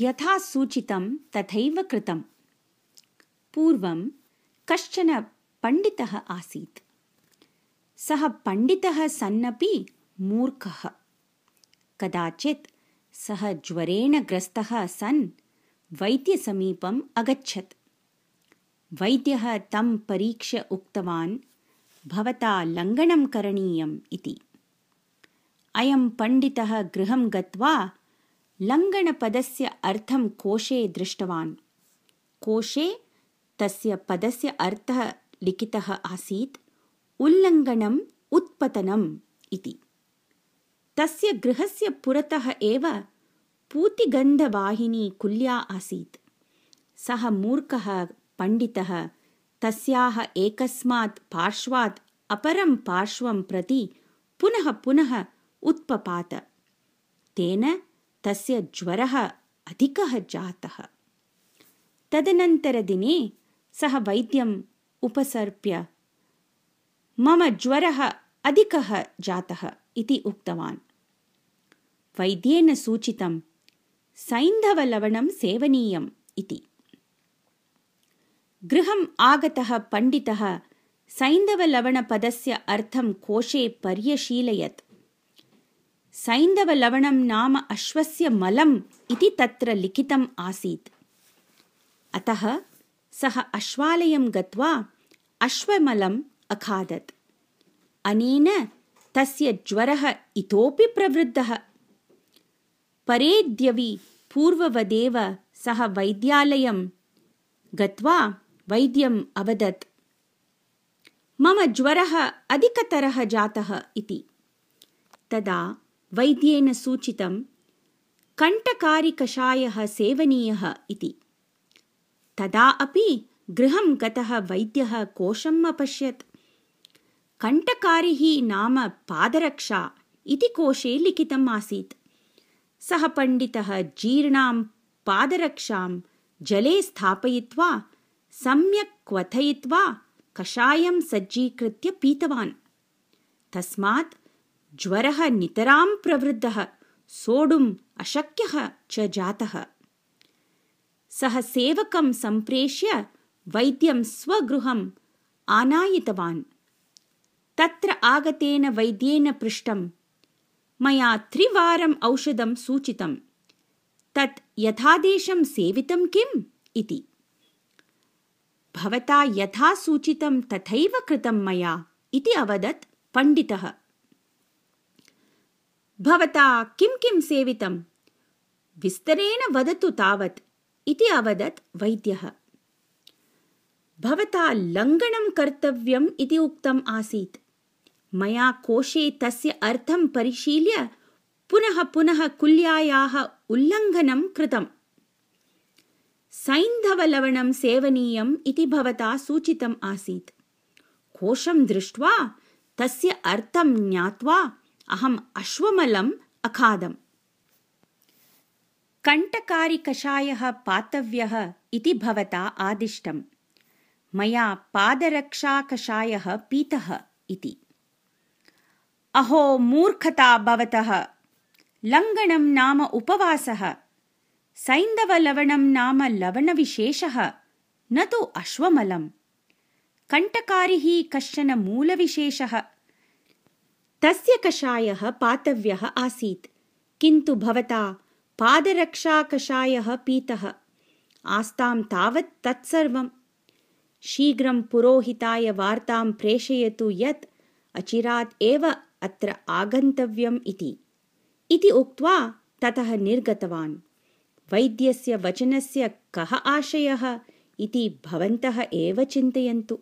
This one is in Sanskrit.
यथा सूचितं तथैव कृतम्। पूर्वं कश्चन पण्डितः आसीत्। सः पण्डितः सन्नपि मूर्खः। कदाचित् सः ज्वरेण ग्रस्तः सन् वैद्यसमीपम् अगच्छत्। वैद्यः तं परीक्ष्य उक्तवान् भवता लङ्घनं करणीयम् इति। अयं पण्डितः गृहं गत्वा लङ्घनपदस्य अर्थं कोशे दृष्टवान्। कोशे तस्य पदस्य अर्थः लिखितः आसीत् उल्लङ्घनम् उत्पतनम् इति। तस्य गृहस्य पुरतः एव पूतिगन्धवाहिनी कुल्या आसीत्। सः मूर्खः पण्डितः तस्याः एकस्मात् पार्श्वात् अपरं पार्श्वं प्रति पुनः पुनः उत्पपात। तेन तस्य ज्वरः अधिकः जातः। तदनन्तरदिने सः वैद्यम् उपसर्प्य मम ज्वरः अधिकः जातः इति उक्तवान्। वैद्येन सूचितं सैन्धवलवणं सेवनीयम् इति। गृहम् आगतः पण्डितः सैन्धवलवणपदस्य अर्थं कोशे पर्यशीलयत् सैन्धवलवणं नाम अश्वस्य मलम् इति तत्र लिखितम् आसीत्। अतः सः अश्वालयं गत्वा अश्वमलम् अखादत्। अनेन तस्य ज्वरः इतोपि प्रवृद्धः। परेद्यवि पूर्ववदेव सः वैद्यालयं गत्वा वैद्यम् अवदत् मम ज्वरः अधिकतरः जातः इति। तदा वैद्येन सूचितं कण्ठकारिकषायः सेवनीयः इति। तदा अपि गृहं गतः वैद्यः कोशम् अपश्यत्। कण्ठकारिः नाम पादरक्षा इति कोशे लिखितम् आसीत्। सः पण्डितः जीर्णां पादरक्षां जले स्थापयित्वा सम्यक् क्वथयित्वा कषायं सज्जीकृत्य पीतवान्। तस्मात् ज्वरः नितरां प्रवृद्धः सोढुम् अशक्यः च जातः। सः सेवकं सम्प्रेष्य वैद्यं स्वगृहम् आनायितवान्। तत्र आगतेन वैद्येन पृष्टं मया त्रिवारम् औषधं सूचितं तत् यथादेशं सेवितं किम् इति। भवता यथा सूचितं तथैव कृतं मया इति अवदत् पण्डितः भवता किं किं सेवितं? विस्तरेण वदतु तावत् इति अवदत् वैद्यः। भवता लङ्घनं कर्तव्यम् इति उक्तम् आसीत्। मया कोशे तस्य अर्थं परिशील्य पुनः पुनः कुल्यायाः उल्लङ्घनं कृतम्। सैन्धवलवणं सेवनीयम् इति भवता सूचितम् आसीत्। कोशं दृष्ट्वा तस्य अर्थं ज्ञात्वा अहम् अश्वमलम् अखादम्। कण्ठकारिकषायः पातव्यः इति भवता आदिष्टम्। मया पादरक्षाकषायः पीतः इति। अहो मूर्खता भवतः। लङ्घनं नाम उपवासः। सैन्धवलवणं नाम लवणविशेषः। न तु अश्वमलम्। कण्ठकारिः कश्चन मूलविशेषः तस्य कषायः पातव्यः आसीत्। किन्तु भवता पादरक्षाकषायः पीतः। आस्तां तावत् तत्सर्वम्। शीघ्रं पुरोहिताय वार्तां प्रेषयतु यत् अचिरात् एव अत्र आगन्तव्यम् इति। इति उक्त्वा ततः निर्गतवान्। वैद्यस्य वचनस्य कः आशयः इति भवन्तः एव चिन्तयन्तु